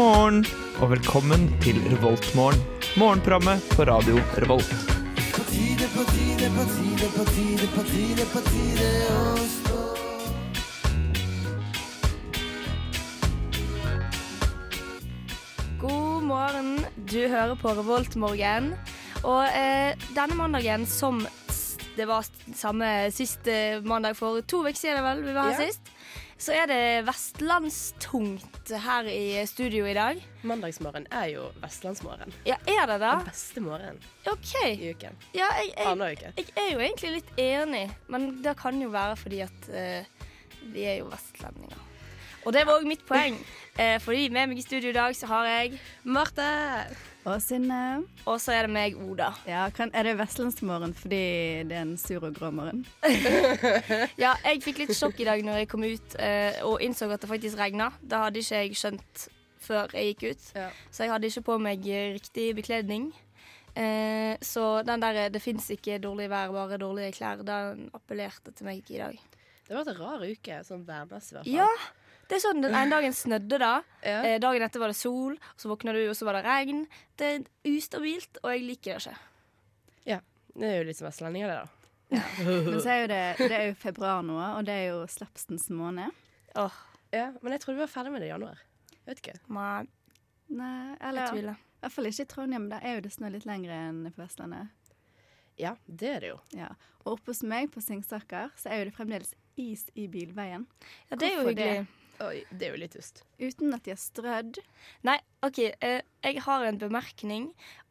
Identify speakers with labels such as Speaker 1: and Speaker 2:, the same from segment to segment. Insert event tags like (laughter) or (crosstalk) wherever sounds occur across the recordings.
Speaker 1: morgen og velkommen til Revoltmorgen. Morgenprogrammet på radio Revolt.
Speaker 2: God morgen, du hører på Revoltmorgen. Og eh, denne mandagen, som det var samme sist eh, mandag for to uker siden, vel, vi var her
Speaker 3: Ja.
Speaker 2: sist, så er det vestlandstungt her i studio i dag.
Speaker 3: Mandagsmorgen er jo vestlandsmorgen.
Speaker 2: Ja, er det det?
Speaker 3: Den beste morgenen
Speaker 2: okay.
Speaker 3: i uken.
Speaker 2: Ja, jeg, jeg,
Speaker 3: uke.
Speaker 2: jeg er jo egentlig litt enig, men det kan jo være fordi at uh, vi er jo vestlendinger. Og det var òg mitt poeng. uh, fordi med meg i studio i dag så har jeg
Speaker 3: Marte!
Speaker 4: Og Synne.
Speaker 2: Og så er det meg, Oda.
Speaker 4: Ja, kan, er det vestlandsmorgen fordi det er en sur og grå morgen? (laughs)
Speaker 2: Ja, jeg fikk litt sjokk i dag når jeg kom ut eh, og innså at det faktisk regna. Det hadde ikke jeg skjønt før jeg gikk ut.
Speaker 3: Ja.
Speaker 2: Så jeg hadde ikke på meg riktig bekledning. Eh, så den der 'det fins ikke dårlig vær, bare dårlige klær', den appellerte til meg i dag.
Speaker 3: Det har vært en rar uke, sånn værmessig i hvert fall.
Speaker 2: Ja, det er sånn den ene dagen snødde da.
Speaker 3: Ja.
Speaker 2: Eh, dagen etter var det sol, så våkna du, og så var det regn. Det er ustabilt, og jeg liker det ikke.
Speaker 3: Det er jo litt som vestlendinger, det, da.
Speaker 4: Men så er jo det, det er jo februar nå, og det er jo slapsens måned.
Speaker 2: Åh,
Speaker 3: Ja, Men jeg trodde vi var ferdig med det i januar. Jeg vet ikke.
Speaker 2: nei,
Speaker 4: Nei,
Speaker 2: jeg
Speaker 4: eller i hvert fall ikke i Trondheim. Der er jo det snø litt lenger enn på Vestlandet.
Speaker 3: Ja, det er det jo.
Speaker 4: Ja. Og oppe hos meg på Singsaker så er jo det fremdeles is i bilveien.
Speaker 2: Ja, det er jo
Speaker 4: Hvorfor det?
Speaker 3: Oi, det er jo litt dust.
Speaker 4: Uten at de har strødd.
Speaker 2: Nei, OK. Eh, jeg har en bemerkning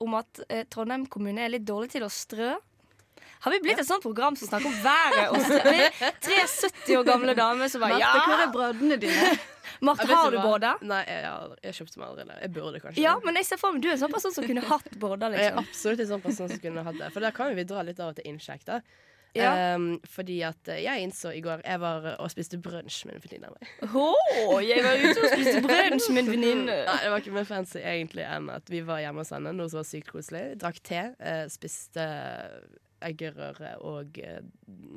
Speaker 2: om at eh, Trondheim kommune er litt dårlig til å strø. Har vi blitt et sånt program som snakker om været og strø? Tre 70 år gamle damer som bare
Speaker 4: Marte, hvor er brødrene dine? (laughs)
Speaker 2: Marte, har du båda?
Speaker 3: Nei, jeg, har- jeg kjøpte meg aldri det. Jeg burde kanskje.
Speaker 2: Ja, men jeg ser for meg du er en sånn person som kunne hatt båda,
Speaker 3: Jeg er
Speaker 2: liksom.
Speaker 3: absolutt en sånn person som kunne hatt det. For der kan jo vi dra litt av og til innsjekk, da.
Speaker 2: Ja.
Speaker 3: Um, fordi at eh, jeg innså i går Jeg var og spiste brunsj med en venninne av meg.
Speaker 2: Oh, jeg var ute og spiste brunsj med en (laughs) venninne.
Speaker 3: Nei, det var ikke mer fancy egentlig enn at vi var hjemme hos henne, noe som var sykt koselig. Drakk te, uh, spiste eggerøre og uh,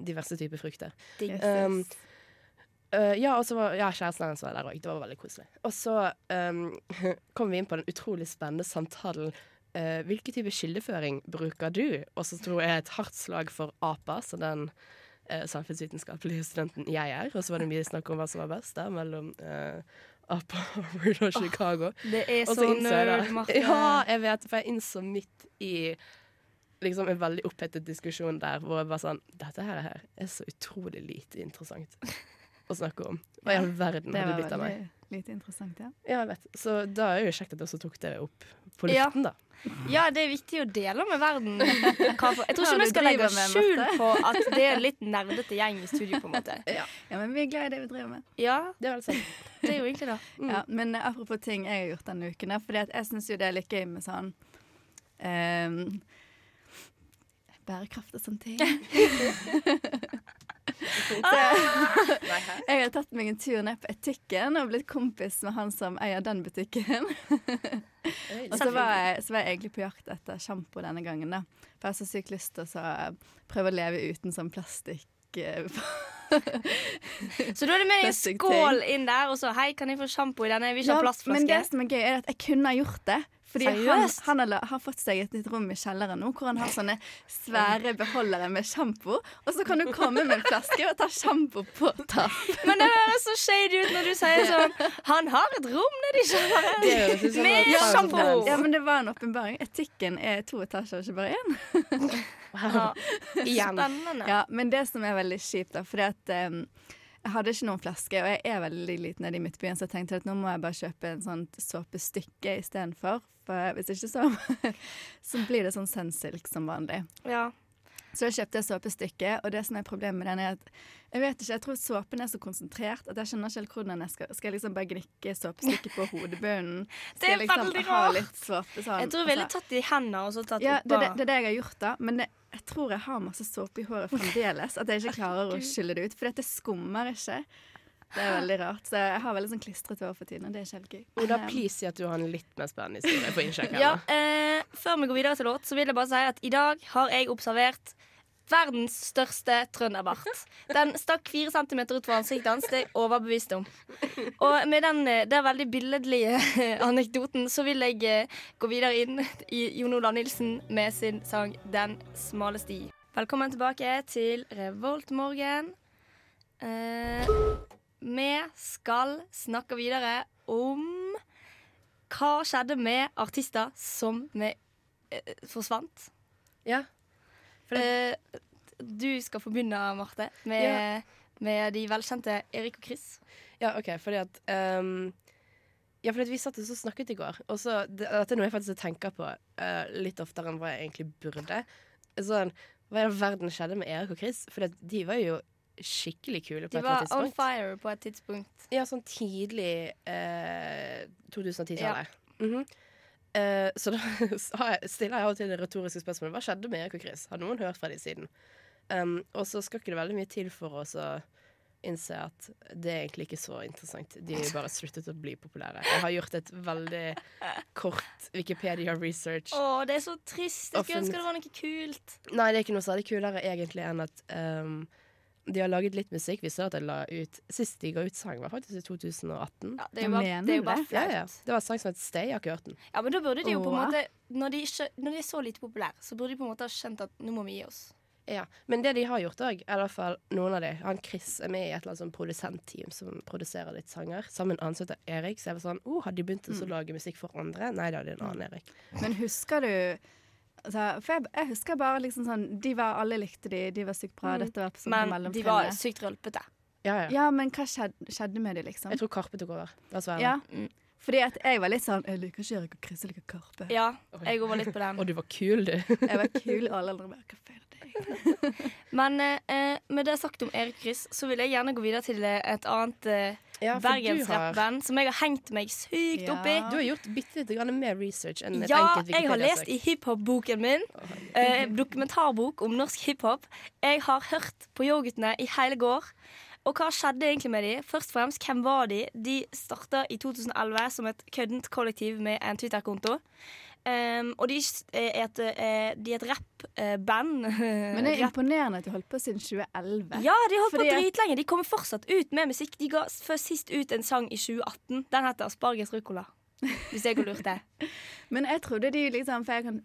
Speaker 3: diverse typer frukter. Um, uh, ja, og så var ja, kjæresten hennes var der òg. Det var veldig koselig. Og så um, (laughs) kom vi inn på den utrolig spennende samtalen. Uh, hvilken type kildeføring bruker du? Og så tror jeg et hardt slag for APA, så den uh, samfunnsvitenskapelige studenten jeg er. Og så var det mye snakk om hva som var best der, mellom uh, APA, Harvard og Chicago.
Speaker 2: Det er så nerd, Marte.
Speaker 3: Ja, jeg vet, for jeg innså midt i liksom en veldig opphetet diskusjon der hvor jeg bare sånn Dette her er så utrolig lite interessant å snakke om. Hva i all verden
Speaker 4: hadde
Speaker 3: har
Speaker 4: var
Speaker 3: blitt av meg?
Speaker 4: lite interessant, ja.
Speaker 3: Ja, jeg vet. Så da er det jo kjekt at du også tok det opp på
Speaker 2: Ja.
Speaker 3: luften, da.
Speaker 2: Ja, det er viktig å dele med verden. (laughs) Jeg tror ikke vi skal legge skjul på at det er en litt nerdete gjeng i studio, på en måte. (laughs)
Speaker 4: Ja, men vi er glad i det vi driver med.
Speaker 2: Ja,
Speaker 3: Det det sant.
Speaker 2: det er jo egentlig det.
Speaker 4: Ja, men apropos ting jeg har gjort denne uken, da, fordi jeg syns jo det er litt gøy med sånn um, Bærekraft og sånne ting. (laughs) Så jeg har tatt meg en tur ned på Etikken og blitt kompis med han som eier den butikken. Og så var, jeg, så var jeg egentlig på jakt etter sjampo denne gangen, da. For jeg har så sykt lyst til å så prøve å leve uten sånn plastikk. eh, (laughs)
Speaker 2: Så da er det med en skål inn der, og så 'hei, kan jeg få sjampo i denne'? Vi ikke ha
Speaker 4: Ja, men det som er gøy, er at jeg kunne ha gjort det. Fordi han,
Speaker 2: Seriøst?
Speaker 4: han har, har fått seg et nytt rom i kjelleren nå, hvor han har sånne svære beholdere med sjampo. Og så kan du komme med en flaske og ta sjampo på tapp.
Speaker 2: Men det høres så shady ut når du sier sånn 'Han har et rom nedi kjelleren'. Med sjampo!
Speaker 4: Ja, men det var en åpenbaring. Etikken er to etasjer, ikke bare én.
Speaker 2: Ja. Spennende.
Speaker 4: Ja, men det som er veldig kjipt, da, fordi at em, jeg hadde ikke noen flaske, og jeg er veldig liten i Midtbyen, så jeg tenkte at nå må jeg bare kjøpe en sånn såpestykke istedenfor. For hvis ikke så, (laughs) så blir det sånn Sensilk som vanlig.
Speaker 2: Ja.
Speaker 4: Så jeg kjøpte såpestykke, og det som er problemet med den, er at jeg vet ikke, jeg tror såpen er så konsentrert at jeg skjønner ikke helt hvordan jeg skal Skal jeg liksom bare gnikke såpestykket på hodebunnen? (laughs)
Speaker 2: Det
Speaker 4: Skal jeg liksom ha litt såpe sånn?
Speaker 2: Jeg tror jeg ville
Speaker 4: altså-
Speaker 2: tatt det i hendene og så tatt
Speaker 4: ja,
Speaker 2: opp
Speaker 4: det, det, det er det jeg har gjort, da. Men det, jeg tror jeg har masse såpe i håret fremdeles. At jeg ikke klarer å skylle det ut. For dette skummer ikke. Det er veldig rart. Så jeg har veldig sånn klistret hår for tiden, og det er ikke helt gøy.
Speaker 3: Oda,
Speaker 4: Um,
Speaker 3: please si at du har en litt mer spennende historie på innsjekk.
Speaker 2: Ja, eh, Før vi går videre til låt, så vil jeg bare si at i dag har jeg observert verdens største trønderbart. Den stakk fire centimeter ut fra ansiktet hans, det er jeg overbevist om. Og med den, der den veldig billedlige anekdoten så vil jeg eh, gå videre inn i Jon Olav Nilsen med sin sang 'Den smale sti'. Velkommen tilbake til Revoltmorgen. Eh, vi skal snakke videre om hva skjedde med artister som vi, eh, forsvant.
Speaker 3: Ja.
Speaker 2: Eh, du skal få begynne, Marte, med,
Speaker 3: Ja.
Speaker 2: med de velkjente Erik og Chris.
Speaker 3: ja, OK, fordi at um, Ja, fordi at vi satt og så snakket i går, og så det, Dette er noe jeg faktisk tenker på uh, litt oftere enn hva jeg egentlig burde. Sånn, Hva i all verden skjedde med Erik og Chris? For de var jo skikkelig kule på
Speaker 2: De
Speaker 3: et eller
Speaker 2: var
Speaker 3: annet
Speaker 2: on fire på et tidspunkt.
Speaker 3: Ja, sånn tidlig eh, 2010-tallet. Mhm. Eh, så da (laughs) jeg- stiller jeg av og til det retoriske spørsmålet Hva skjedde med Erik og Chris? Har noen hørt fra dem siden? Um, og så skal ikke det veldig mye til for oss å innse at det er egentlig ikke så interessant. De har bare sluttet å bli populære. Jeg har gjort et veldig kort Wikipedia-research.
Speaker 2: Å, det er så trist. Jeg skulle ønske det var noe kult.
Speaker 3: Nei, det er ikke noe særlig kulere egentlig enn at um, de har laget litt musikk. Vi så at de la ut Sist de ga ut sang, var faktisk i 2018.
Speaker 2: Ja, det er jo bare, det er jo bare
Speaker 4: det?
Speaker 3: Ja, ja. Det var en sang som het Stay. Jeg har ikke hørt den.
Speaker 2: Ja, men da burde de jo på en måte når de, ikke, når de er så lite populære, så burde de på en måte ha skjønt at nå må vi gi oss.
Speaker 3: Ja, Men det de har gjort òg, er i hvert fall noen av de Han Chris er med i et eller annet sånn produsentteam som produserer litt sanger. Sammen med en annen som heter Erik. Så jeg var sånn oh, Hadde de begynt å lage musikk for andre? Nei da, det er en annen Erik.
Speaker 4: Men husker du altså, For jeg, jeg husker bare liksom sånn De var, alle likte de, de var sykt bra.
Speaker 3: Mm.
Speaker 4: Dette var sånn
Speaker 2: Men de var sykt rølpete.
Speaker 3: Ja, ja.
Speaker 4: Ja, men hva skjedde, skjedde med de, liksom?
Speaker 3: Jeg tror Karpe tok over.
Speaker 4: Ja.
Speaker 2: Mm.
Speaker 4: Fordi at jeg var litt sånn Jeg liker ikke Erik og Chris, jeg liker Karpe.
Speaker 2: Ja, jeg var litt på den.
Speaker 3: Og du var kul, du.
Speaker 4: Jeg var kul, og alle andre bare Hva faen? (laughs)
Speaker 2: Men eh, med det sagt om Erik Chris, så vil jeg gjerne gå videre til eh, et annet eh,
Speaker 3: Ja, bergensrappband har,
Speaker 2: som jeg har hengt meg sykt
Speaker 4: Ja.
Speaker 2: opp i.
Speaker 3: du har gjort bitte grann mer research enn et
Speaker 2: Ja,
Speaker 3: enkelt
Speaker 2: jeg har lest i hiphop-boken min. Eh, dokumentarbok om norsk hiphop. Jeg har hørt på Yoghurtene i hele går. Og hva skjedde egentlig med de? Først og fremst, hvem var de? De starta i 2011 som et køddent kollektiv med en Twitter-konto. Um, og de er et, eh, de er et rappband. (laughs)
Speaker 4: Men det er imponerende at de holdt på siden 2011.
Speaker 2: Ja, de har holdt
Speaker 4: Fordi
Speaker 2: på dritlenge. De kommer fortsatt ut med musikk. De ga først sist ut en sang i 2018. Den heter Asparges ruccola. Hvis jeg har lurt det. (laughs)
Speaker 4: Men jeg trodde de liksom For jeg kan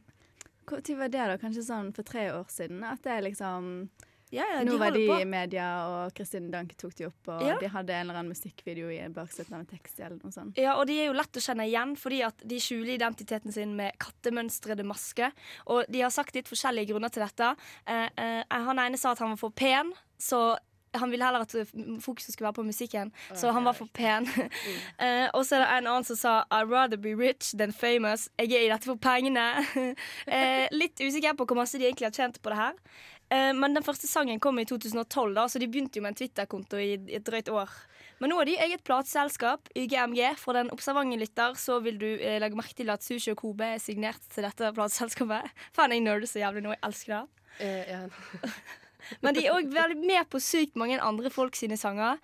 Speaker 4: Når var det, da? Kanskje sånn for tre år siden? At det liksom
Speaker 2: Ja, ja,
Speaker 4: Nå
Speaker 2: de
Speaker 4: var de i media, og Kristin Danke tok de opp, og
Speaker 2: Ja.
Speaker 4: de hadde en eller annen musikkvideo i baksiden av en tekst eller noe sånt.
Speaker 2: Ja, og de er jo lett å kjenne igjen, fordi at de skjuler identiteten sin med kattemønstrede masker. Og de har sagt litt forskjellige grunner til dette. Eh, eh, han ene sa at han var for pen, så han ville heller at fokuset skulle være på musikken. Så han var for pen. uh, (laughs) og så er det en annen som sa I'd rather be rich than famous. Jeg er i dette for pengene. uh, (laughs) litt usikker på hvor masse de egentlig har tjent på det her. Eh, men den første sangen kom i 2012, da, så de begynte jo med en Twitter-konto i i et drøyt år. Men nå er de eget plateselskap, YGMG. For den observante lytter så vil du eh, legge merke til at Sushi og Kobe er signert til dette plateselskapet. (laughs) Faen, jeg nerder så jævlig nå. Jeg elsker det.
Speaker 3: Eh, ja. (laughs)
Speaker 2: Men de er òg veldig med på sykt mange andre folk sine sanger.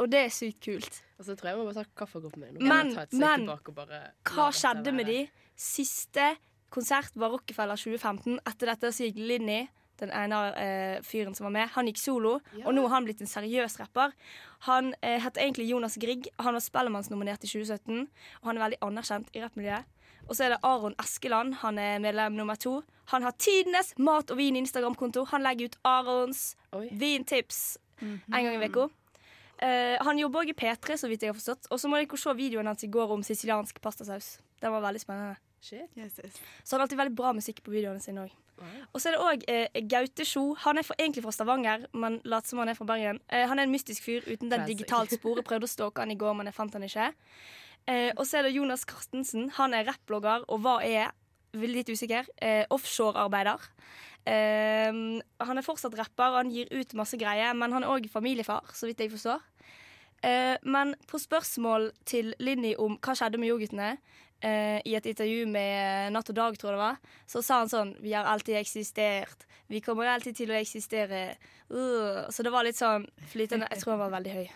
Speaker 2: Og det er sykt kult.
Speaker 3: Altså, jeg tror jeg må bare ta kaffekoppen min.
Speaker 2: Men- men,
Speaker 3: og bare
Speaker 2: Hva skjedde med de? Siste konsert var Rockefeller 2015. Etter dette så gikk Linni, den ene eh, fyren som var med, han gikk solo.
Speaker 3: Ja.
Speaker 2: Og nå har han blitt en seriøs rapper. Han eh, heter egentlig Jonas Grieg. Han var Spellemannsnominert i 2017, og han er veldig anerkjent i rappmiljøet. Og så er det Aron Eskeland. Han er medlem nummer to. Han har tidenes mat og vin Instagram-konto. Han legger ut Arons
Speaker 3: Oi.
Speaker 2: vintips en gang i uka. Eh, han jobber òg i P3, så vidt jeg har forstått. Og så må dere se videoen hans i går om siciliansk pastasaus. Den var veldig spennende.
Speaker 3: Shit.
Speaker 2: Så han har alltid veldig bra musikk på videoene sine òg. Og så er det òg eh, Gaute Sjo. Han er fra, egentlig fra Stavanger, men later som han er fra Bergen. Eh, han er en mystisk fyr uten den digitalt sporet. Prøvde å stalke han i går, men jeg fant han ikke. Eh, og så er det Jonas Carstensen. Han er rappblogger, og hva er Veldig litt usikker. Eh, Offshorearbeider. Eh, han er fortsatt rapper, han gir ut masse greier, men han er òg familiefar, så vidt jeg forstår. Eh, men på spørsmål til Linni om hva skjedde med yoghurtene, eh, i et intervju med Natt og Dag, tror jeg det var, så sa han sånn Vi har alltid eksistert. Vi kommer alltid til å eksistere. Uh, så det var litt sånn flytende. Jeg tror han var veldig høy.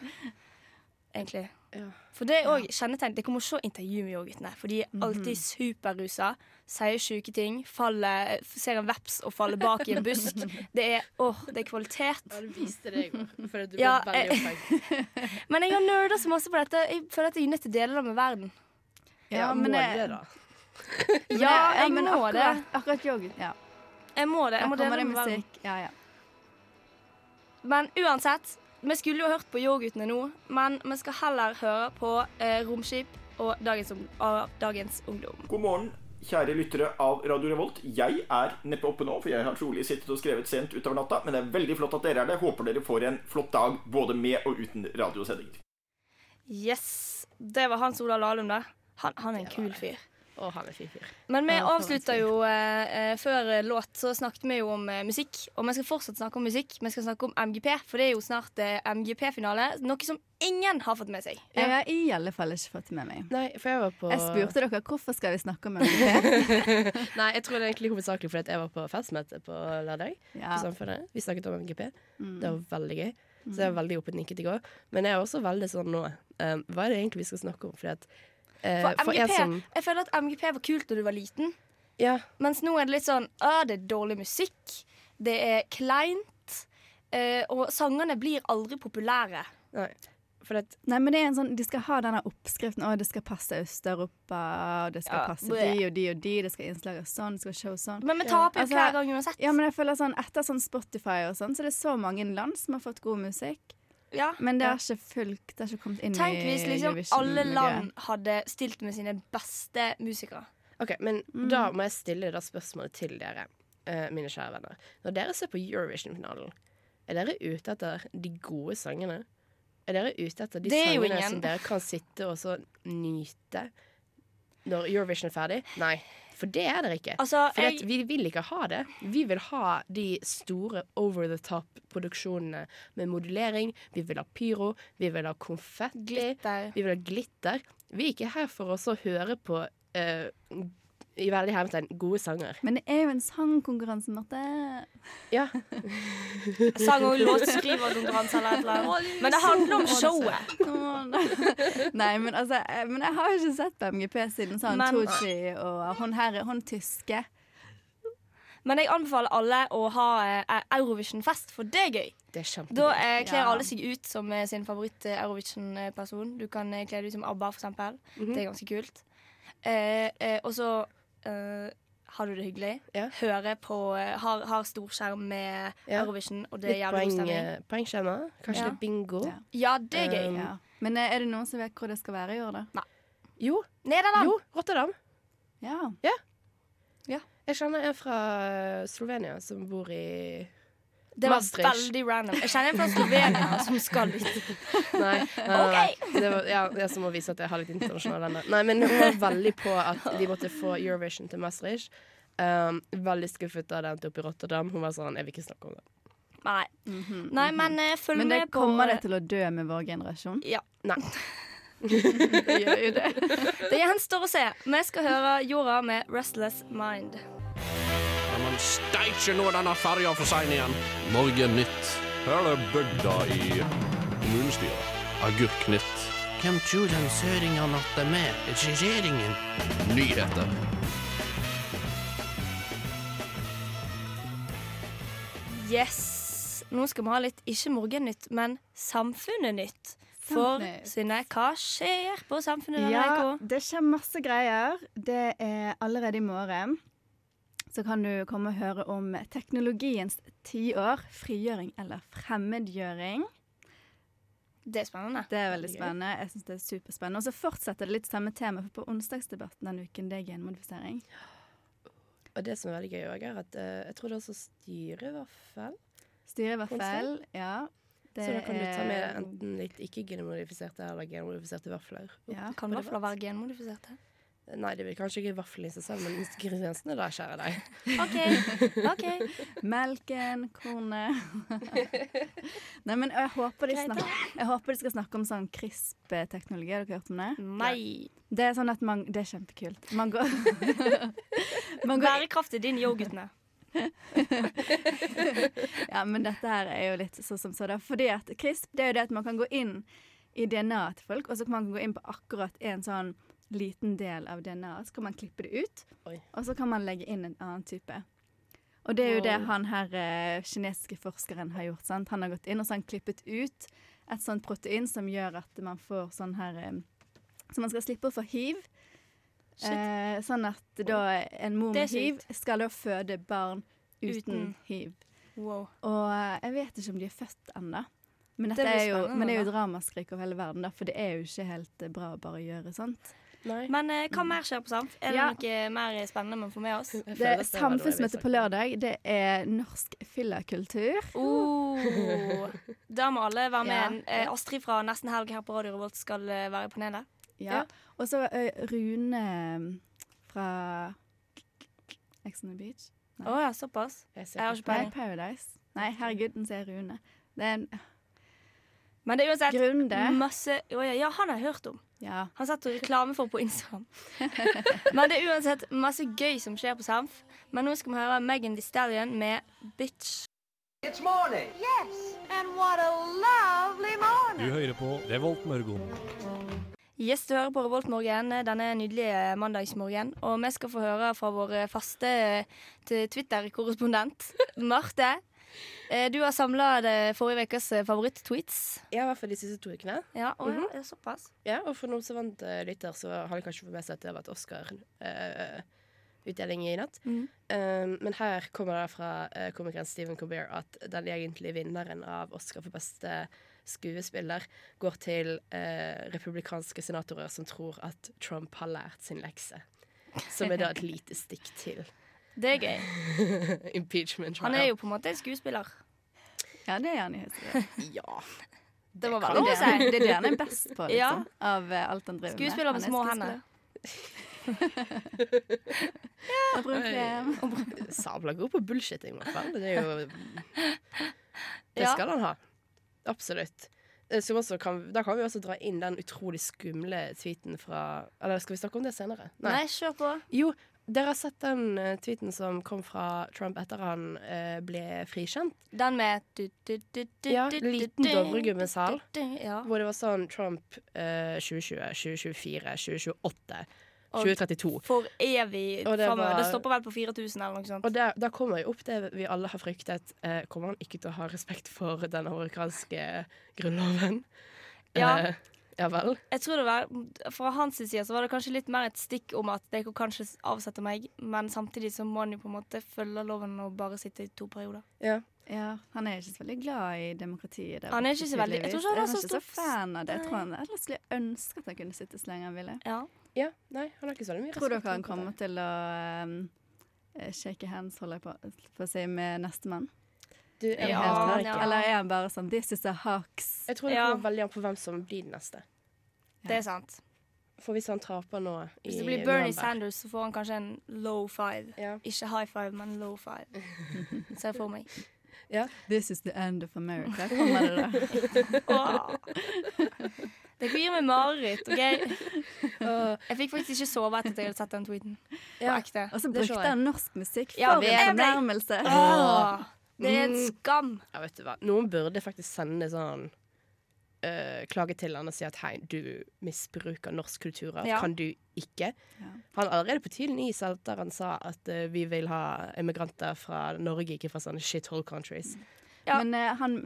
Speaker 2: Egentlig.
Speaker 3: Ja.
Speaker 2: For det er òg kjennetegn. Dere må se intervju med yoghurtene, for de er
Speaker 3: Mhm.
Speaker 2: alltid superrusa. Sier sjuke ting. Faller, ser en veps og faller bak i en busk. Det er, åh, det er kvalitet.
Speaker 3: Ja, du viste det i går. For du
Speaker 2: Ja,
Speaker 3: ble veldig
Speaker 2: jeg-
Speaker 3: opphengt. (laughs)
Speaker 2: Men jeg har nerda så masse på dette. Jeg føler at jeg er nødt til å dele det med verden.
Speaker 3: Ja,
Speaker 4: men
Speaker 3: må
Speaker 4: det-
Speaker 3: det, da? (laughs)
Speaker 2: Ja, jeg må
Speaker 4: akkurat,
Speaker 2: det.
Speaker 4: Akkurat yoghurt. Ja.
Speaker 2: Jeg må det. Jeg må dele det med verden.
Speaker 4: musikk. Ja, ja.
Speaker 2: Men uansett, vi skulle jo hørt på yoghurtene nå, men vi skal heller høre på eh, Romskip og dagens, av dagens ungdom.
Speaker 5: God morgen, kjære lyttere av Radio Revolt. Jeg er neppe oppe nå, for jeg har trolig sittet og skrevet sent utover natta. Men det er veldig flott at dere er det. Håper dere får en flott dag både med og uten radiosendinger.
Speaker 2: Yes, det var Hans Olav Lahlum, det. Han, han er en kul fyr.
Speaker 3: Og han er fin fyr.
Speaker 2: Men vi avslutta jo eh, eh, Før låt så snakket vi jo om eh, musikk. Og vi skal fortsatt snakke om musikk. Vi skal snakke om MGP, for det er jo snart eh, MGP-finale. Noe som ingen har fått med seg.
Speaker 4: Jeg har i alle fall ikke fått med meg.
Speaker 3: Nei, for jeg var på
Speaker 4: Jeg spurte dere hvorfor skal vi snakke om MGP. (laughs)
Speaker 3: Nei, jeg tror det er egentlig hovedsakelig fordi jeg var på festmøte på lørdag.
Speaker 4: Ja.
Speaker 3: På Samfunnet. Vi snakket om MGP.
Speaker 4: Mm.
Speaker 3: Det var veldig gøy. Så jeg var veldig oppnikket i går. Men jeg er også veldig sånn nå um, Hva er det egentlig vi skal snakke om? Fordi at
Speaker 2: For
Speaker 3: for en
Speaker 2: MGP,
Speaker 3: som
Speaker 2: Jeg føler at MGP var kult da du var liten.
Speaker 3: Ja,
Speaker 2: Mens nå er det litt sånn Å, det er dårlig musikk. Det er kleint. eh, og sangene blir aldri populære.
Speaker 3: nei. For
Speaker 4: Nei, men det er en sånn, De skal ha denne oppskriften. Å, det skal passe Øst-Europa, det skal
Speaker 2: Ja,
Speaker 4: passe de og de og de. Det skal innslages sånn, det skal show sånn.
Speaker 2: Men vi taper jo
Speaker 4: Altså,
Speaker 2: hver gang uansett.
Speaker 4: Ja, men jeg føler sånn Etter sånn Spotify og sånn, så er det så mange land som har fått god musikk.
Speaker 2: Ja.
Speaker 4: Men det
Speaker 2: Ja.
Speaker 4: har ikke fulgt Det har ikke kommet inn
Speaker 2: Tenk hvis liksom alle land hadde stilt med sine beste musikere.
Speaker 3: OK, men
Speaker 4: Mm.
Speaker 3: da må jeg stille da spørsmålet til dere, uh, mine kjære venner. Når dere ser på Eurovision-finalen, er dere ute etter de gode sangene? Er dere ute etter de sangene som dere kan sitte og så nyte når Eurovision er ferdig? Nei, for det er dere ikke.
Speaker 2: Altså,
Speaker 3: For
Speaker 2: jeg,
Speaker 3: vi vil ikke ha det. Vi vil ha de store over the top-produksjonene med modulering. Vi vil ha pyro, vi vil ha konfetti,
Speaker 2: glitter.
Speaker 3: vi vil ha glitter. Vi er ikke her for oss å høre på eh, i veldig hermetegn gode sanger.
Speaker 4: Men det er jo en sangkonkurranse, Marte.
Speaker 3: Ja, (laughs)
Speaker 2: Sang- og låtskriverkonkurranse eller et eller annet. Men det handler om showet. (laughs)
Speaker 4: Nei, men altså Men jeg har jo ikke sett på MGP siden sånn
Speaker 2: Men-
Speaker 4: og hun her, hun tyske.
Speaker 2: Men jeg anbefaler alle å ha eh, Eurovision-fest, for det er gøy.
Speaker 3: det er kjempegøy.
Speaker 2: Da eh, kler
Speaker 4: Ja.
Speaker 2: alle seg ut som eh, sin favoritt-Eurovision-person. Du kan eh, kle deg ut som ABBA, for eksempel.
Speaker 3: -hmm.
Speaker 2: Det er ganske kult. Eh, eh, og så eh, har du det hyggelig.
Speaker 3: Ja.
Speaker 2: hører på eh, Har, har storskjerm med
Speaker 3: Ja.
Speaker 2: Eurovision, og det
Speaker 3: Litt
Speaker 2: er jævlig god stemning.
Speaker 3: eh, poengskjema. Kanskje
Speaker 2: Ja.
Speaker 3: litt bingo.
Speaker 4: Ja.
Speaker 2: Ja, det er gøy.
Speaker 3: Um,
Speaker 4: Ja. Men er det noen som vet hvor det skal være i år, da?
Speaker 3: Jo,
Speaker 2: Nederland!
Speaker 3: jo, Rotterdam.
Speaker 4: Ja.
Speaker 3: Jeg kjenner en fra Slovenia som bor i
Speaker 2: Det var
Speaker 3: Maastricht.
Speaker 2: veldig random. Jeg kjenner en fra Slovenia som skal dit. (laughs)
Speaker 3: Nei. eh, det var, ja, det er som å vise at jeg har litt internasjonale venner. Nei, men hun var veldig på at de måtte få Eurovision til Maastricht. Um, veldig skuffet da det endte opp i Rotterdam. Hun var sånn Jeg vil ikke snakke om det.
Speaker 2: Nei,
Speaker 4: Mhm,
Speaker 2: Nei
Speaker 4: mhm.
Speaker 2: men uh, følg
Speaker 4: Men det
Speaker 2: med på
Speaker 4: kommer det til å dø med vår generasjon?
Speaker 2: Ja.
Speaker 3: Nei. (laughs) (laughs)
Speaker 4: Det gjør jo det.
Speaker 2: Det gjenstår å se. Vi skal høre Jorda med 'Restless Mind'.
Speaker 6: Men steikje nå denne ferja for sein igjen. Morgennytt. Her er bygda i kommunestyret. Agurknytt. Hvem tror den søringen at de er? Regjeringen. Nyheter.
Speaker 2: Yes. Nå skal vi ha litt ikke Morgennytt, men Samfunnet-nytt. For
Speaker 4: Samfunnet.
Speaker 2: Synne, hva skjer på Samfunnet denne
Speaker 4: Ja, det skjer masse greier. Det er allerede i morgen. Så kan du komme og høre om teknologiens tiår. Frigjøring eller fremmedgjøring.
Speaker 2: Det er spennende.
Speaker 4: Det er veldig spennende. Jeg synes det er superspennende. Og så fortsetter det litt samme tema, for på onsdagsdebatten denne uken, det er genmodifisering.
Speaker 3: Og det som er veldig gøy òg, er at uh, jeg tror det er også hvert
Speaker 4: fall, ja. Det
Speaker 3: Så da kan du ta med enten litt ikke-genmodifiserte eller genmodifiserte vafler.
Speaker 4: Ja.
Speaker 2: Kan vafler være genmodifiserte?
Speaker 3: Nei, det vil kanskje ikke vaffelen i seg selv, men ingrediensene der, kjære deg.
Speaker 2: OK. ok (laughs)
Speaker 4: Melken, kornet (laughs) Nei, men jeg håper, de snakker, jeg håper de skal snakke om sånn CRISP-teknologi. Har dere hørt om det?
Speaker 2: Nei.
Speaker 4: Det er sånn at man Det er kjempekult. Man går, (laughs) man går
Speaker 2: Bærekraftig din yoghurtene.
Speaker 4: Ja, men dette her er jo litt sånn som så, da. Fordi at CRISP, det er jo det at man kan gå inn i DNA-et til folk, og så kan man gå inn på akkurat en sånn liten del av DNA-et, så kan man klippe det ut,
Speaker 3: Oi.
Speaker 4: og så kan man legge inn en annen type. Og det er jo det han her eh, kinesiske forskeren har gjort. sant? Han har gått inn og så han klippet ut et sånt protein som gjør at man får sånn her eh, Så man skal slippe å få hiv. Eh, sånn at da en mor med hiv skal da føde barn uten,
Speaker 2: Uten.
Speaker 4: hiv.
Speaker 2: Wow.
Speaker 4: Og eh, jeg vet ikke om de er født ennå. Men,
Speaker 2: Det
Speaker 4: er jo, men det er jo dramaskrik over hele verden, da, for det er jo ikke helt eh, bra å bare gjøre sånt.
Speaker 3: Nei.
Speaker 2: Men eh, hva mer skjer på Samf? Er det
Speaker 4: Ja.
Speaker 2: noe mer spennende man får med oss? (laughs)
Speaker 3: Jeg
Speaker 4: Det er
Speaker 3: var
Speaker 4: Samfunnsmøte på lørdag. Det er norsk fyllakultur.
Speaker 2: Oh, da må alle være med.
Speaker 4: Ja.
Speaker 2: Eh, Astrid fra Nesten Helg her på Radio Revolt skal eh, være i panelet.
Speaker 4: Ja. Og så eh, Rune mm, fra Ex on the Beach.
Speaker 2: Å
Speaker 4: Nei.
Speaker 2: ja, såpass.
Speaker 3: Jeg
Speaker 2: Jeg har
Speaker 3: ikke
Speaker 4: Nei,
Speaker 2: peiling.
Speaker 4: Paradise. Nei, herregud, den sier Rune. Det er en
Speaker 2: Men det er uansett
Speaker 4: Grunde.
Speaker 2: masse ja, ja, han har jeg hørt om.
Speaker 4: Ja.
Speaker 2: Han og reklame for på Instagram. (laughs) Men det er uansett masse gøy som skjer på Samf. Men nå skal vi høre Megan Thee Stallion med 'Bitch'.
Speaker 7: It's morning.
Speaker 8: Yes, and what a lovely morning.
Speaker 9: Du hører på Revolt Mørgon.
Speaker 2: Yes, du hører på Revoltmorgen denne nydelige mandagsmorgen. Og vi skal få høre fra vår faste eh, Twitter-korrespondent Marte. Eh, Du har samla forrige ukes eh, favoritt-tweets.
Speaker 3: Ja, i hvert fall de siste to ukene.
Speaker 2: Ja, og, mm det såpass?
Speaker 3: Ja, og for noen som vant uh, lytter, så har de kanskje fått med seg at det har vært Oscar-utdeling i natt.
Speaker 2: Mm.
Speaker 3: Um, men her kommer det fra uh, komikeren Stephen Colbert at den egentlige vinneren av Oscar for beste skuespiller går til uh, republikanske senatorer som tror at Trump har lært sin lekse. Som er da et lite stikk til
Speaker 2: Det er gøy. (laughs)
Speaker 3: impeachment
Speaker 2: Han er jo på en måte en skuespiller.
Speaker 4: ja, det er han i høyeste. (laughs)
Speaker 3: Ja.
Speaker 2: Det må være lov å
Speaker 4: det,
Speaker 2: si.
Speaker 4: det er det han er best på,
Speaker 2: Ja.
Speaker 4: liksom. Av eh, alt han driver med.
Speaker 2: Skuespiller med små
Speaker 4: skuespiller.
Speaker 2: hender. (laughs)
Speaker 4: Og brun krem.
Speaker 3: Sabla god på bullshitting, i hvert fall. Det er jo Det
Speaker 2: Ja.
Speaker 3: skal han ha. Absolutt. Eh, Som også kan, da kan vi også dra inn den utrolig skumle tweeten fra Eller skal vi snakke om det senere?
Speaker 2: Nei, kjør på.
Speaker 3: Jo, dere har sett den uh, tweeten som kom fra Trump etter han uh, ble frikjent?
Speaker 2: Den med du, du, du, du,
Speaker 3: Ja, liten
Speaker 2: du, Ja.
Speaker 3: Hvor det var sånn Trump uh, 2020, 2024, 2028,
Speaker 2: Og
Speaker 3: 2032.
Speaker 2: For evig
Speaker 3: Og det
Speaker 2: Det stopper vel på 4000 eller noe sånt.
Speaker 3: Og der, da kommer jo opp det vi alle har fryktet. Eh, kommer han ikke til å ha respekt for den amerikanske grunnloven?
Speaker 2: Ja.
Speaker 3: Ja vel?
Speaker 2: Jeg tror det var, Fra hans side så var det kanskje litt mer et stikk om at det kan kanskje avsette meg, men samtidig så må han jo på en måte følge loven og bare sitte i to perioder.
Speaker 3: Ja.
Speaker 4: Ja, han er ikke så veldig glad i demokratiet. Der,
Speaker 2: Han er ikke så veldig- jeg tror ikke han er så
Speaker 4: så
Speaker 2: stor-
Speaker 4: fan av det. Jeg tror han ellers skulle ønske at han kunne sitte så lenge han ville.
Speaker 2: Ja.
Speaker 3: ja. Nei, han har ikke så veldig mye
Speaker 4: Tror dere
Speaker 3: respekt
Speaker 4: han kommer til å um, shake hands, holder jeg på, på å si, med nestemann?
Speaker 3: Du, er
Speaker 2: Ja,
Speaker 3: helt
Speaker 2: ja.
Speaker 4: Eller er han bare sånn This is a hoax.
Speaker 3: jeg tror det
Speaker 2: Ja.
Speaker 3: kommer veldig an på hvem som blir den neste.
Speaker 2: Det er sant.
Speaker 3: For hvis han taper nå
Speaker 2: Hvis det blir Bernie
Speaker 3: november
Speaker 2: Sanders, så får han kanskje en low five.
Speaker 3: ja.
Speaker 2: Ikke high five, men low five. (laughs) Ser jeg for meg.
Speaker 4: This is the end of America. Kommer det da? (laughs)
Speaker 2: Det gir meg mareritt. ok? (laughs) Jeg fikk faktisk ikke sove etter at jeg hadde sett den tweeten. På
Speaker 3: ja.
Speaker 2: ekte.
Speaker 4: Og så brukte han norsk musikk. For
Speaker 2: Ja,
Speaker 4: en fornærmelse!
Speaker 2: Åh, det er en
Speaker 3: Mm.
Speaker 2: skam.
Speaker 3: ja, vet du hva. Noen burde faktisk sende sånn eh, klage til han og si at hei, du misbruker norsk kultur.
Speaker 2: Ja.
Speaker 3: Kan du ikke?
Speaker 4: Ja.
Speaker 3: Han allerede på tiden i selv der han sa at eh, vi vil ha emigranter fra Norge, ikke fra sånne shithole countries.
Speaker 2: Ja.
Speaker 4: Men eh, han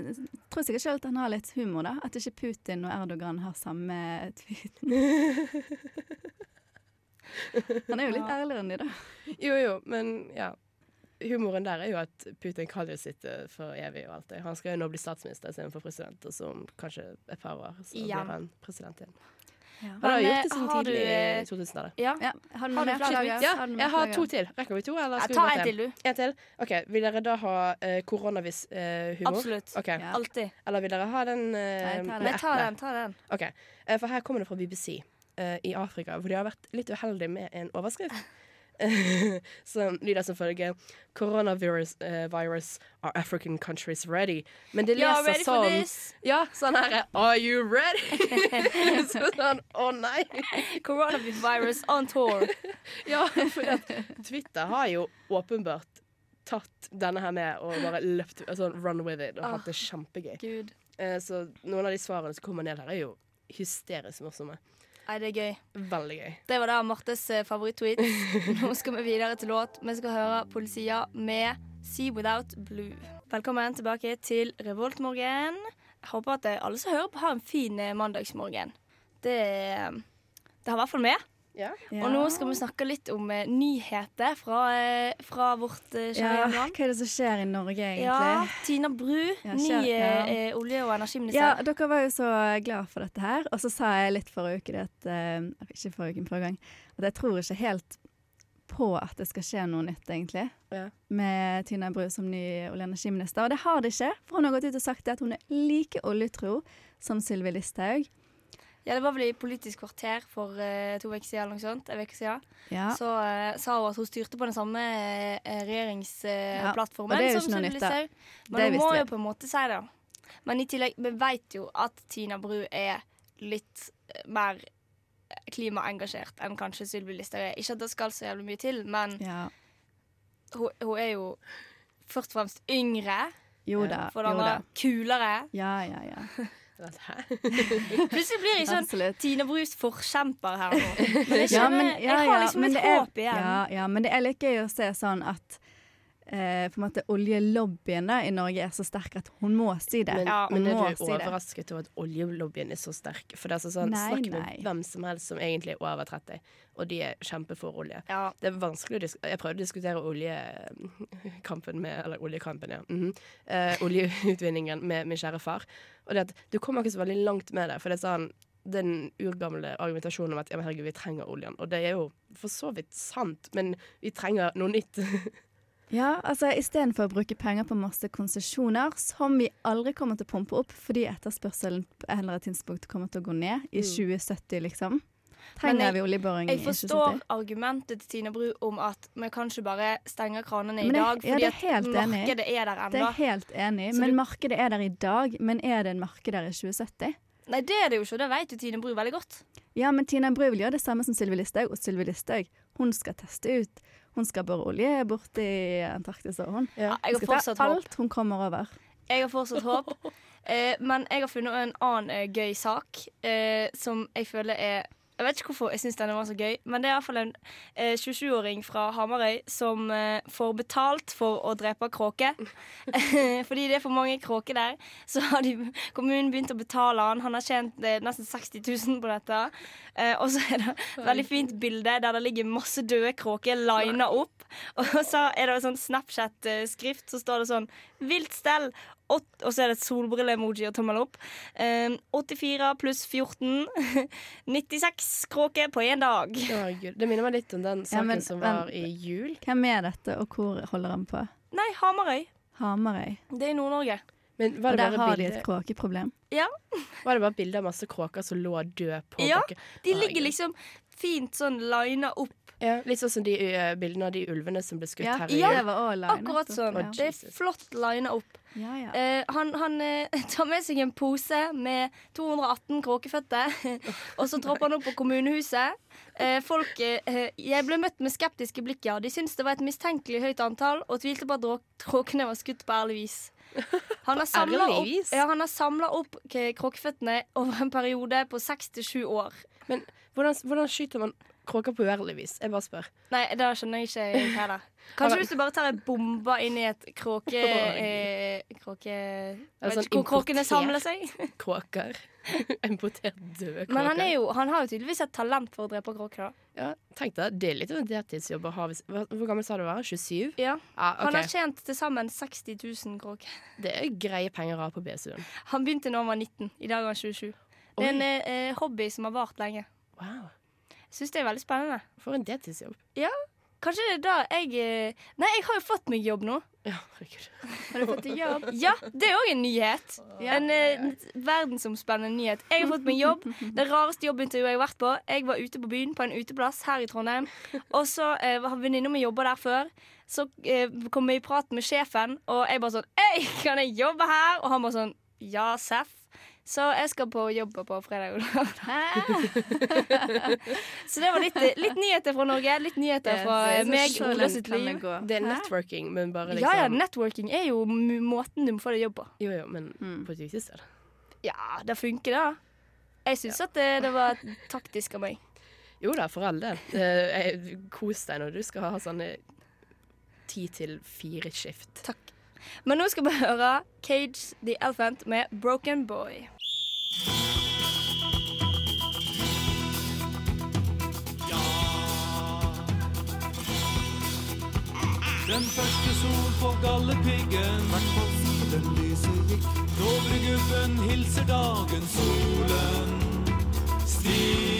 Speaker 4: tror sikkert selv at han har litt humor, da. At ikke Putin og Erdogan har samme tweeten. (laughs) Han er jo litt
Speaker 2: Ja.
Speaker 4: ærligere enn de, da.
Speaker 3: Jo, jo, men ja. Humoren der er jo at Putin kan jo sitte for evig og alt det. Han skal jo nå bli statsminister istedenfor president, og så om kanskje et par år så
Speaker 2: ja.
Speaker 3: blir han president igjen.
Speaker 4: Ja.
Speaker 3: Han har gjort
Speaker 2: eh,
Speaker 3: det siden
Speaker 2: har
Speaker 3: tidlig
Speaker 2: eh,
Speaker 3: i 2000-tallet.
Speaker 2: Ja.
Speaker 4: Ja, har du
Speaker 2: Har du flere?
Speaker 3: Ja, jeg har to til. Rekker vi to, eller
Speaker 2: Ja,
Speaker 3: skal
Speaker 2: ta
Speaker 3: vi
Speaker 2: en
Speaker 3: til?
Speaker 2: du.
Speaker 3: En til? OK. Vil dere da ha uh, koronavis-humor?
Speaker 2: Absolutt.
Speaker 3: Okay.
Speaker 4: Ja.
Speaker 2: Alltid.
Speaker 3: Eller vil dere ha den uh,
Speaker 4: Nei, ta den.
Speaker 2: Nei, ta den. ta den
Speaker 3: OK. Uh, for her kommer det fra BBC eh, i Afrika, hvor de har vært litt uheldige med en overskrift. (laughs) (laughs) som lyder som følger Coronavirus uh, virus are African countries ready. Men det leser
Speaker 2: ready for
Speaker 3: sånn? Ja, sånn her Are you ready? (laughs) så sånn Å nei!
Speaker 2: Coronavirus on tour. (laughs)
Speaker 3: Ja, for Twitter har jo åpenbart tatt denne her med og bare løpt sånn run with it og
Speaker 2: Ah.
Speaker 3: hatt det kjempegøy.
Speaker 2: Gud.
Speaker 3: Eh, så noen av de svarene som kommer ned her, er jo hysterisk morsomme.
Speaker 2: Nei, det er gøy.
Speaker 3: Veldig gøy.
Speaker 2: Det var da Martes favoritt-tweet. (laughs) Nå skal vi videre til låt. Vi skal høre Policia med See Without Blue. Velkommen tilbake til Revoltmorgen. Jeg håper at alle som hører på, har en fin eh, mandagsmorgen. Det, det har i hvert fall vi.
Speaker 3: Ja.
Speaker 2: Og nå skal vi snakke litt om eh, nyheter fra, eh, fra vårt eh, kjære
Speaker 4: ja,
Speaker 2: hjemland.
Speaker 4: Hva er det som skjer i Norge, egentlig?
Speaker 2: Ja, Tina Bru,
Speaker 4: Ja,
Speaker 2: ny
Speaker 4: ja.
Speaker 2: eh, olje- og energiminister.
Speaker 4: Ja, dere var jo så glad for dette her. Og så sa jeg litt forrige uke, det at, eh, ikke forrige uke, men forrige gang, at jeg tror ikke helt på at det skal skje noe nytt, egentlig.
Speaker 3: Ja.
Speaker 4: Med Tina Bru som ny olje- og energiminister. Og det har det ikke, for hun har gått ut og sagt det at hun er like oljetro som Sylvi Listhaug.
Speaker 2: Ja, det var vel i Politisk kvarter for uh, to uker siden, eller noe sånt. En uke siden.
Speaker 4: Ja.
Speaker 2: Så uh, sa hun at hun styrte på den samme uh,
Speaker 4: Ja,
Speaker 2: regjeringsplattformen
Speaker 4: og det er jo ikke noe nytt, da.
Speaker 2: Listhaug.
Speaker 4: Det
Speaker 2: Men hun må
Speaker 4: visste
Speaker 2: jo på en måte si det. Men i tillegg, vi vet jo at Tina Bru er litt eh, mer klimaengasjert enn kanskje Sylvi Listhaug er. Ikke at det skal så jævlig mye til, men
Speaker 4: ja.
Speaker 2: hun, hun er jo først og fremst yngre.
Speaker 4: Jo da.
Speaker 2: For det
Speaker 4: Jo da.
Speaker 2: kulere.
Speaker 4: Ja, ja, ja. (laughs) (laughs)
Speaker 2: Plutselig blir jeg sånn
Speaker 4: Absolutt.
Speaker 2: Tina Brus forkjemper her nå. (laughs) Men jeg,
Speaker 4: Ja, men, ja,
Speaker 2: jeg har liksom et håp igjen.
Speaker 4: Ja, ja, men det er litt gøy å se sånn at eh, på en måte oljelobbyen da, i Norge er så sterk at hun må si det.
Speaker 3: Men,
Speaker 2: Ja,
Speaker 3: men er du
Speaker 4: si det.
Speaker 3: overrasket over at oljelobbyen er så sterk? For det er altså sånn,
Speaker 4: Nei,
Speaker 3: Snakk med
Speaker 4: nei.
Speaker 3: hvem som helst som egentlig er over 30, og de er kjempe for olje.
Speaker 2: Ja.
Speaker 3: Det er vanskelig å diskutere Jeg prøvde å diskutere oljekampen (laughs) med Eller oljekampen, ja. mhm. eh, oljeutvinningen med min kjære far. Og det at du kommer ikke så veldig langt med det. For det er sånn den urgamle argumentasjonen om at ja, men herregud, vi trenger oljen. Og det er jo for så vidt sant, men vi trenger noe nytt. (laughs)
Speaker 4: Ja, altså Istedenfor å bruke penger på masse konsesjoner som vi aldri kommer til å pumpe opp fordi etterspørselen på et eller annet tidspunkt kommer til å gå ned i 2070, liksom.
Speaker 2: Men
Speaker 4: Trenger
Speaker 2: jeg-
Speaker 4: vi oljeboring i
Speaker 2: Jeg forstår argumentet til Tine Bru om at vi kan ikke bare stenge kranene i
Speaker 4: jeg-
Speaker 2: dag, fordi
Speaker 4: ja,
Speaker 2: at
Speaker 4: markedet enig.
Speaker 2: er der
Speaker 4: Det er helt enig
Speaker 2: Så
Speaker 4: men
Speaker 2: du-
Speaker 4: markedet er der i dag. Men er det en marked der i 2070?
Speaker 2: Nei, det er det jo ikke, og det vet jo Tine Bru veldig godt.
Speaker 4: Ja, men Tina Bru vil gjøre det samme som Sylvi Listhaug, og Sylvi Listhaug hun skal teste ut. Hun skal bore olje borti Antarktis, og hun.
Speaker 2: Ja, jeg
Speaker 4: Hun skal ta alt hun kommer over.
Speaker 2: Jeg har fortsatt håp. (laughs) Eh, men jeg har funnet en annen eh, gøy sak eh, som jeg føler er Jeg vet ikke hvorfor jeg syns denne var så gøy, men det er iallfall en eh, 27-åring fra Hamarøy som eh, får betalt for å drepe kråke. (laughs) (laughs) Fordi det er for mange kråker der. Så har de, kommunen begynt å betale han. Han har tjent eh, nesten 60 000 på dette. Eh, og så er det et veldig fint bilde der det ligger masse døde kråker lina opp. Og så er det en sånn Snapchat-skrift, så står det sånn 'vilt stell'. Og så er det et solbrille-emoji og tommel opp. Eh, 84 pluss 14. 96 kråker på én dag.
Speaker 3: Det minner meg litt om den
Speaker 4: Ja,
Speaker 3: saken
Speaker 4: men-
Speaker 3: som
Speaker 4: men-
Speaker 3: var i jul.
Speaker 4: Hvem er dette, og hvor holder han på?
Speaker 2: Nei, Hamarøy.
Speaker 4: Hamarøy.
Speaker 2: Det er i Nord-Norge.
Speaker 3: Men var
Speaker 4: Og der
Speaker 3: bare
Speaker 4: har de et kråkeproblem. Ja.
Speaker 3: var det bare bilde av masse kråker som lå døde på
Speaker 2: Ja,
Speaker 3: bakken?
Speaker 2: De ligger liksom fint sånn lina opp.
Speaker 3: Ja, litt sånn som de uh, bildene av de ulvene som ble skutt
Speaker 4: Ja,
Speaker 3: her i
Speaker 2: Ja,
Speaker 4: det var også line,
Speaker 2: Akkurat sånn.
Speaker 3: Ja.
Speaker 2: Det er flott lina opp.
Speaker 4: Ja, ja.
Speaker 2: Uh, han han uh, (laughs) tar med seg en pose med 218 kråkeføtter, (laughs) og så tropper han opp på kommunehuset. Uh, folk Jeg ble møtt med skeptiske blikk, ja. De syntes det var et mistenkelig høyt antall, og tvilte på at kråkene var skutt på ærlig vis. Han har (laughs) samla opp, ja, han har samlet opp kråkeføttene over en periode på seks til sju år.
Speaker 3: Men hvordan, hvordan skyter man kråker på uærlig vis? Jeg bare spør.
Speaker 2: Nei, det skjønner jeg ikke jeg (laughs) heller. Kanskje hvis du bare tar en bombe inn i et kråke... (laughs) Eh, kråke vet
Speaker 3: sånn
Speaker 2: ikke hvor kråkene samler seg. (laughs)
Speaker 3: Kråker. Importert døde kråker.
Speaker 2: Men han, jo, han har jo tydeligvis et talent for å drepe kråker. da.
Speaker 3: ja, Tenk deg, det er litt av en deltidsjobb å ha Hvor gammel sa du var? 27?
Speaker 2: Ja.
Speaker 3: Ja,
Speaker 2: Han har tjent til sammen 60 000 kråker.
Speaker 3: Det er greie penger å ha på BSU-en.
Speaker 2: Han begynte da han var 19. I dag er han 27. Det er en eh, hobby som har vart lenge.
Speaker 3: Wow.
Speaker 2: Jeg syns det er veldig spennende.
Speaker 3: For en deltidsjobb.
Speaker 2: Kanskje det er da jeg eh, Nei, jeg har jo fått meg jobb nå.
Speaker 3: Ja, herregud. (laughs)
Speaker 4: Har du fått deg jobb?
Speaker 2: Ja, det er òg en nyhet.
Speaker 4: Ja.
Speaker 2: En eh, verdensomspennende nyhet. Jeg har fått meg jobb. Det rareste jobbintervjuet jeg har vært på. Jeg var ute på byen, på en uteplass her i Trondheim. Og så eh, var venninna mi jobba der før. Så eh, kom vi i prat med sjefen, og jeg bare sånn Hei, kan jeg jobbe her? Og han bare sånn Ja, Seff. Så jeg skal på jobb på fredag. og lørdag. (laughs) så det var litt, litt nyheter fra Norge. Litt nyheter fra meg,
Speaker 4: og
Speaker 2: Ole sitt liv.
Speaker 3: Det er networking, men bare liksom
Speaker 2: Ja, ja, networking er jo måten du må få deg jobb på.
Speaker 3: Jo, jo, men
Speaker 4: Mm.
Speaker 3: på et viktig sted.
Speaker 2: Ja, det funker, da. Jeg syns at det, det var taktisk av meg.
Speaker 3: Jo da, for all del. Eh, Kos deg når du skal ha sånne ti til fire skift.
Speaker 2: Takk. Men nå skal vi høre Cage the Elephant med Broken Boy.
Speaker 7: Den første sol på gallepiggen. Hvertfall siden lyset gikk Dovregubben hilser dagen Solen. Stiger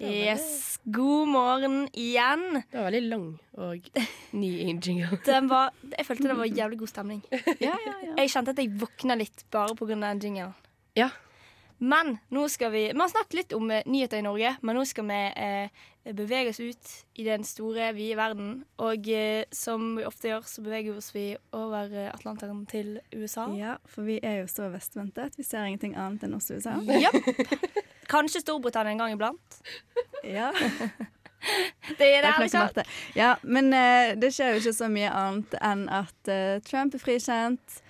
Speaker 2: Yes. God morgen igjen.
Speaker 3: Det var veldig lang og ny jingle. (laughs)
Speaker 2: Den var, jeg følte det var jævlig god stemning.
Speaker 4: Ja, ja, ja.
Speaker 2: Jeg kjente at jeg våkna litt bare pga. den jinglen.
Speaker 3: Ja.
Speaker 2: Men nå skal vi Vi har snakket litt om eh, nyheter i Norge, men nå skal vi eh, bevege oss ut i den store, vide verden. Og eh, som vi ofte gjør, så beveger vi oss vi over eh, Atlanteren til USA.
Speaker 4: ja, for vi er jo så vestvendte at vi ser ingenting annet enn oss i USA.
Speaker 2: Ja. (laughs) Kanskje Storbritannia en gang iblant.
Speaker 4: Ja, (laughs)
Speaker 2: Det er
Speaker 4: det
Speaker 2: det
Speaker 4: er. Ja, men eh, det skjer jo ikke så mye annet enn at eh, Trump er frikjent.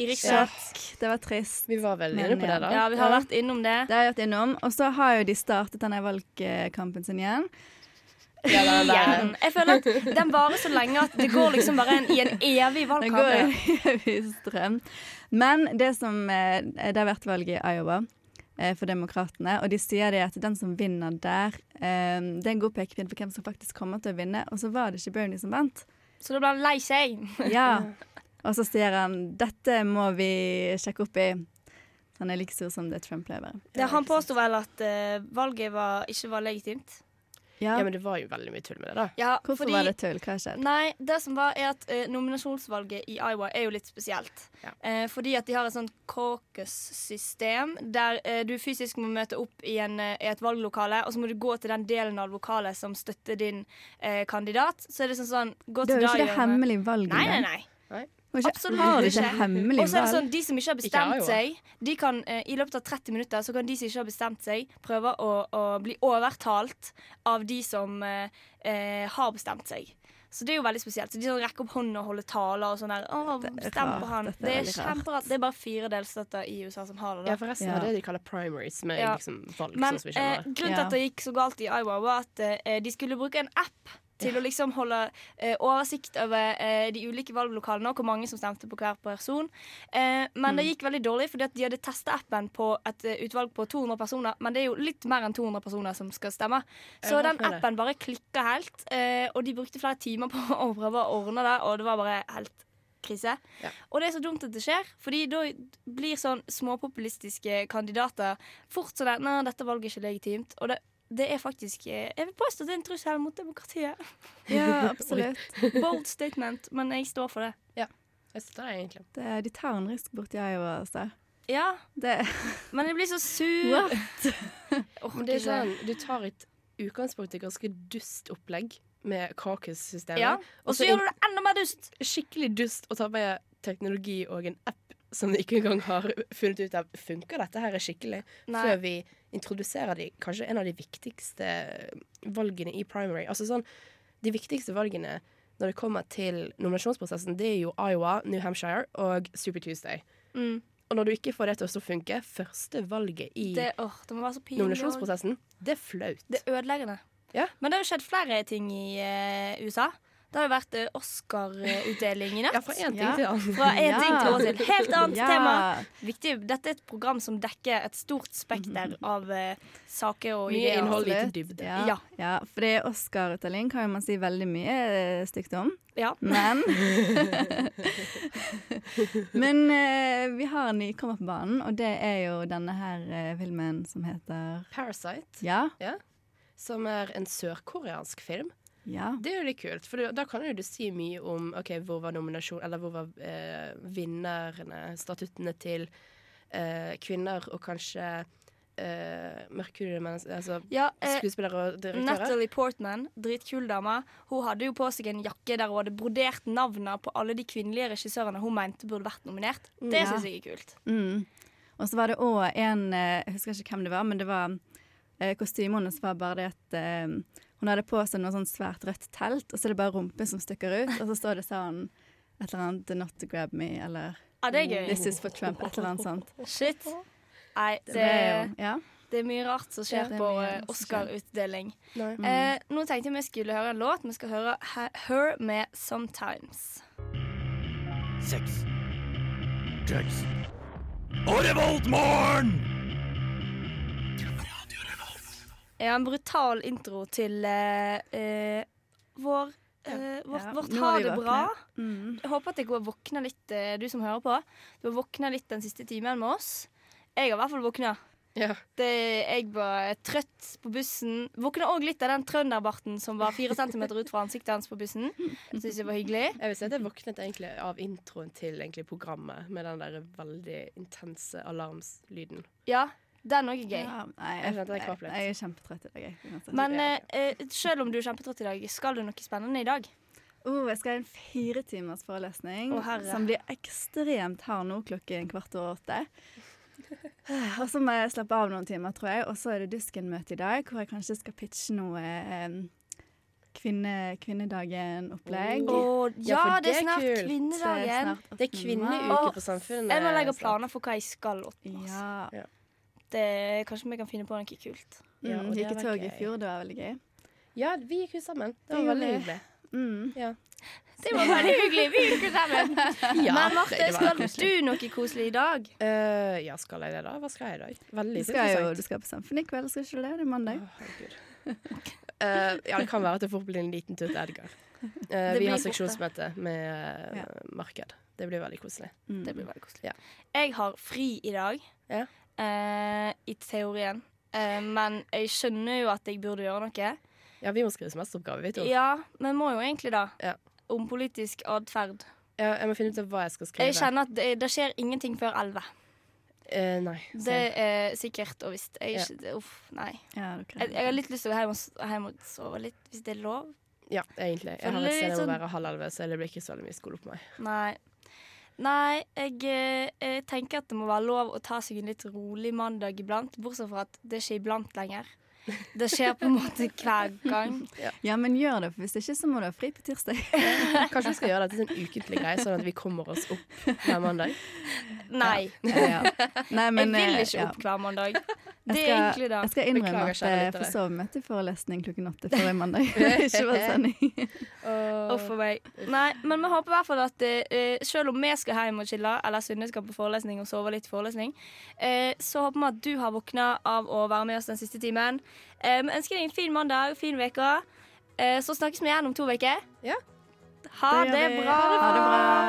Speaker 2: I.
Speaker 4: Sjokk. Det var trist.
Speaker 3: Vi var vel inne på det, da.
Speaker 2: Ja, vi har vært innom det.
Speaker 4: Det har jeg vært innom. Og så har jo de startet denne valgkampen sin igjen.
Speaker 3: Ja, da, da.
Speaker 2: Igjen. Jeg føler at den varer så lenge at det går liksom bare en, i en evig valgkamp.
Speaker 4: Den går en evig strøm. Men det som eh, Det har vært valg i Iowa eh, for demokratene, og de sier det at den som vinner der, eh, det er en god pekepinn for hvem som faktisk kommer til å vinne. Og så var det ikke Bernie som vant.
Speaker 2: Så da ble han lei seg.
Speaker 4: Ja. (laughs) Og så sier han dette må vi sjekke opp i. Han er like stor som det Trump lever.
Speaker 2: Ja, han påsto vel at uh, valget var, ikke var legitimt.
Speaker 4: Ja.
Speaker 3: Ja, men det var jo veldig mye tull med det, da.
Speaker 2: Ja,
Speaker 4: Hvorfor
Speaker 2: fordi-
Speaker 4: var det tull? Hva har skjedd?
Speaker 2: Nei, det som var er at uh, nominasjonsvalget i Iowa er jo litt spesielt.
Speaker 3: Ja.
Speaker 2: Uh, fordi at de har et sånt caucus-system der uh, du fysisk må møte opp i, en, i et valglokale, og så må du gå til den delen av lokalet som støtter din eh, kandidat. Så er det sånn sånn gå
Speaker 4: Det er jo ikke det
Speaker 2: hjørnet.
Speaker 4: hemmelig valget.
Speaker 2: Nei, nei, nei.
Speaker 4: Ikke-
Speaker 2: Absolutt
Speaker 4: Har det
Speaker 2: ikke.
Speaker 4: ikke hemmelig
Speaker 2: Og så er det sånn, de som ikke har
Speaker 3: Ikke
Speaker 2: bestemt
Speaker 3: Iowa.
Speaker 2: seg, de kan eh, i løpet av 30 minutter så kan de som ikke har bestemt seg, prøve å, å bli overtalt av de som eh, eh, har bestemt seg. Så det er jo veldig spesielt. Så De sånn rekker opp hånden og holder taler og sånn der. Å,
Speaker 4: er
Speaker 2: stem på han.
Speaker 4: Er
Speaker 2: Det er kjemperart. Det er bare fire delstater i USA som har det. da
Speaker 3: Ja, forresten
Speaker 4: Ja.
Speaker 3: var det de kaller primaries, med
Speaker 2: Ja.
Speaker 3: liksom valg,
Speaker 2: Men
Speaker 3: sånn som vi
Speaker 2: eh,
Speaker 3: kjenner det.
Speaker 2: grunnen til at det gikk så galt i Iowa, var at eh, de skulle bruke en app til å liksom holde eh, oversikt over eh, de ulike valglokalene og hvor mange som stemte på hver person. Eh, men
Speaker 3: Mm.
Speaker 2: det gikk veldig dårlig, fordi de hadde testa appen på et eh, utvalg på 200 personer. Men det er jo litt mer enn 200 personer som skal stemme. Så den appen bare klikka helt, eh, og de brukte flere timer på (laughs) å prøve å ordne det, og det var bare helt krise.
Speaker 3: Ja.
Speaker 2: Og det er så dumt at det skjer, Fordi da blir sånn småpopulistiske kandidater fort sånn at Nei, dette valget er ikke legitimt. Og det, det er faktisk eh, Jeg vil påstå det er en trussel mot demokratiet. (laughs)
Speaker 4: Ja, absolutt.
Speaker 2: Bold statement, men jeg står for det.
Speaker 3: Ja, Jeg støtter det egentlig.
Speaker 4: Det, de tar en risk borti Iowa. Altså.
Speaker 2: Ja,
Speaker 4: Det, (laughs)
Speaker 2: men jeg blir så sur.
Speaker 3: oh, (laughs) det er sånn, du tar et utgangspunkt i ganske dust opplegg med caucus-systemet.
Speaker 2: Ja, Og så gjør du det enda mer dust.
Speaker 3: skikkelig dust å ta med teknologi og en app som de ikke engang har funnet ut av funker dette her er skikkelig,
Speaker 2: Nei.
Speaker 3: før vi introduserer de, kanskje en av de viktigste valgene i primary. Altså sånn, De viktigste valgene når det kommer til nominasjonsprosessen, det er jo Iowa, New Hampshire og Super Tuesday.
Speaker 2: Mm.
Speaker 3: Og når du ikke får det til å funke, første valget i
Speaker 2: Det, åh, det
Speaker 3: nominasjonsprosessen, det er flaut.
Speaker 2: Det er ødeleggende.
Speaker 3: Ja.
Speaker 2: Men det har jo skjedd flere ting i uh, USA. Det har jo vært uh, Oscar-utdeling i natt.
Speaker 3: Ja, fra én ting
Speaker 4: Ja.
Speaker 3: til annen.
Speaker 2: Fra en
Speaker 4: Ja.
Speaker 2: ting til annen. helt annet
Speaker 4: Ja.
Speaker 2: tema. Viktig. Dette er et program som dekker et stort spekter av uh, saker og
Speaker 3: Mye
Speaker 2: ideer.
Speaker 3: innhold. lite dybde.
Speaker 4: Ja.
Speaker 2: Ja.
Speaker 4: ja. For det Oscar-utdeling kan man si veldig mye eh, stygt om.
Speaker 2: Ja.
Speaker 4: Men (laughs) Men uh, vi har en nykommer på banen, og det er jo denne her uh, filmen som heter
Speaker 3: Parasite,
Speaker 4: Ja.
Speaker 3: som er en sørkoreansk film.
Speaker 4: Ja.
Speaker 3: Det er jo litt kult, for da kan jo du si mye om ok, hvor var nominasjon Eller hvor var eh, vinnerne, statuttene til eh, kvinner og kanskje eh, mørkhudede mennesker Altså
Speaker 2: Ja, eh,
Speaker 3: skuespillere og direktører.
Speaker 2: Natalie Portman, dritkul dame, hun hadde jo på seg en jakke der hun hadde brodert navnene på alle de kvinnelige regissørene hun mente burde vært nominert. Det
Speaker 4: Ja.
Speaker 2: syns jeg er kult.
Speaker 4: Mm. Og så var det òg en eh, Jeg husker ikke hvem det var, men det var eh, kostymet hennes var bare det at hun hadde på seg noe sånn svært rødt telt, og så er det bare rumpen som stikker ut, og så står det sånn et eller annet 'not to grab me', eller
Speaker 2: ah, det er gøy.
Speaker 4: This is for Trump, et eller annet sånt.
Speaker 2: Shit. Nei,
Speaker 4: Det
Speaker 2: det,
Speaker 4: jo, ja.
Speaker 2: det er mye rart som skjer
Speaker 4: er
Speaker 2: på eh. Oscar-utdeling.
Speaker 3: Nei.
Speaker 2: Eh, nå tenkte jeg vi skulle høre en låt. Vi skal høre Her med 'Sometimes'.
Speaker 1: Sex. Drugs. Og Revoltmorgen!
Speaker 2: Ja, en brutal intro til eh, eh, vår Uh, vårt,
Speaker 4: Ja,
Speaker 2: vårt Ha det bra.
Speaker 4: Mm.
Speaker 2: Jeg håper at jeg har våkna litt, eh, du som hører på. Du har våkna litt den siste timen med oss. Jeg har i hvert fall våkna.
Speaker 3: Ja.
Speaker 2: Det, jeg var trøtt på bussen. Våkna òg litt av den trønderbarten som var fire centimeter ut fra ansiktet hans på bussen. Jeg Syns det var hyggelig.
Speaker 3: Jeg vil si at jeg våknet egentlig av introen til egentlig programmet, med den der veldig intense alarmslyden.
Speaker 2: Ja, den òg er gøy.
Speaker 4: Ja, nei,
Speaker 3: Jeg
Speaker 4: jeg,
Speaker 3: jeg
Speaker 4: jeg, er kjempetrøtt i dag.
Speaker 2: Men
Speaker 3: Ja,
Speaker 2: eh, eh, selv om du er kjempetrøtt i dag, skal du noe spennende i dag?
Speaker 4: Oh, jeg skal ha en fire timers forelesning
Speaker 2: oh,
Speaker 4: som blir ekstremt hard nå klokken kvart over åtte. Og så må jeg slappe av noen timer, tror jeg. Og så er det Dusken-møte i dag, hvor jeg kanskje skal pitche noe eh, kvinne, Kvinnedagen-opplegg.
Speaker 2: Oh, ja,
Speaker 3: Ja, for
Speaker 2: det
Speaker 3: det
Speaker 2: er
Speaker 3: er
Speaker 2: snart
Speaker 3: kult.
Speaker 2: Kvinnedagen.
Speaker 3: Det er kvinneuke på Samfunnet.
Speaker 2: Jeg må legge planer for hva jeg skal. åtte mars.
Speaker 4: Ja.
Speaker 2: Det, kanskje vi kan finne på noe kult.
Speaker 3: Ja,
Speaker 4: Mm,
Speaker 3: og
Speaker 4: gikk i tog i fjor, det var veldig gøy.
Speaker 3: Ja, vi gikk jo sammen. Det var veldig hyggelig.
Speaker 4: Mm.
Speaker 3: Ja. (laughs)
Speaker 2: Det var veldig hyggelig. Vi gikk jo sammen. (laughs)
Speaker 3: Ja,
Speaker 2: Men Marte, skal du noe koselig i dag?
Speaker 3: Uh, ja, skal jeg det, da? Hva skal jeg i dag? Veldig
Speaker 4: Du skal jo
Speaker 3: interessant.
Speaker 4: du skal på Samfunnet i kveld, skal ikke du det? Det er mandag.
Speaker 3: Oh. (laughs) Eh, ja, det kan være at det fort blir en liten tur til Edgar.
Speaker 2: Uh,
Speaker 3: vi har seksjonsmøte med eh,
Speaker 4: Ja.
Speaker 3: marked. Det blir veldig koselig.
Speaker 4: Mm.
Speaker 2: Det blir veldig koselig.
Speaker 3: Ja.
Speaker 2: Jeg har fri i dag,
Speaker 3: Ja.
Speaker 2: Eh, i teorien. Eh, men jeg skjønner jo at jeg burde gjøre noe.
Speaker 3: Ja, vi må skrive semesteroppgave, vi to.
Speaker 2: Ja, men må jo egentlig da.
Speaker 3: Ja.
Speaker 2: Om politisk atferd.
Speaker 3: Ja, jeg må finne ut av hva jeg skal skrive.
Speaker 2: Jeg kjenner at det, det skjer ingenting før elleve.
Speaker 3: Eh, nei.
Speaker 2: Det er sikkert og visst. Jeg,
Speaker 3: Ja.
Speaker 2: uff, nei.
Speaker 4: Ja,
Speaker 2: Jeg, jeg har litt lyst til å gå hjem og, hjem og sove litt, hvis det er lov.
Speaker 3: Ja, egentlig. Jeg har et sted å
Speaker 2: sånn-
Speaker 3: være halv elleve, så det blir ikke så mye skole på meg.
Speaker 2: Nei. Nei, jeg, eh, jeg tenker at det må være lov å ta seg en litt rolig mandag iblant. Bortsett fra at det er iblant lenger. Det skjer på en måte hver gang. (laughs)
Speaker 4: Ja, men gjør det, for hvis ikke så må du ha fri på tirsdag. (laughs) (laughs)
Speaker 3: Kanskje vi skal gjøre dette til en ukentlig greie, sånn at vi kommer oss opp hver mandag.
Speaker 2: Nei.
Speaker 4: Ja. Nei, men,
Speaker 2: jeg vil
Speaker 4: eh,
Speaker 2: ikke
Speaker 4: ja.
Speaker 2: opp hver mandag.
Speaker 4: Jeg
Speaker 2: Det er
Speaker 4: skal-
Speaker 2: egentlig da.
Speaker 4: Jeg skal innrømme
Speaker 3: Beklager,
Speaker 4: at jeg
Speaker 3: får
Speaker 4: forsov meg til forelesning klokken åtte forrige mandag. (laughs) (laughs) ikke var sending.
Speaker 2: Uff a meg. Nei, men vi håper i hvert fall at uh, selv om vi skal hjem og chille, eller Synne skal på forelesning og sove litt forelesning, uh, så håper vi at du har våkna av å være med oss den siste timen. Vi uh, ønsker deg en fin mandag, fin uke. Eh, så snakkes vi igjen om to uker.
Speaker 3: Ja.
Speaker 2: Ha
Speaker 4: Det
Speaker 2: det bra.
Speaker 4: Ha det bra.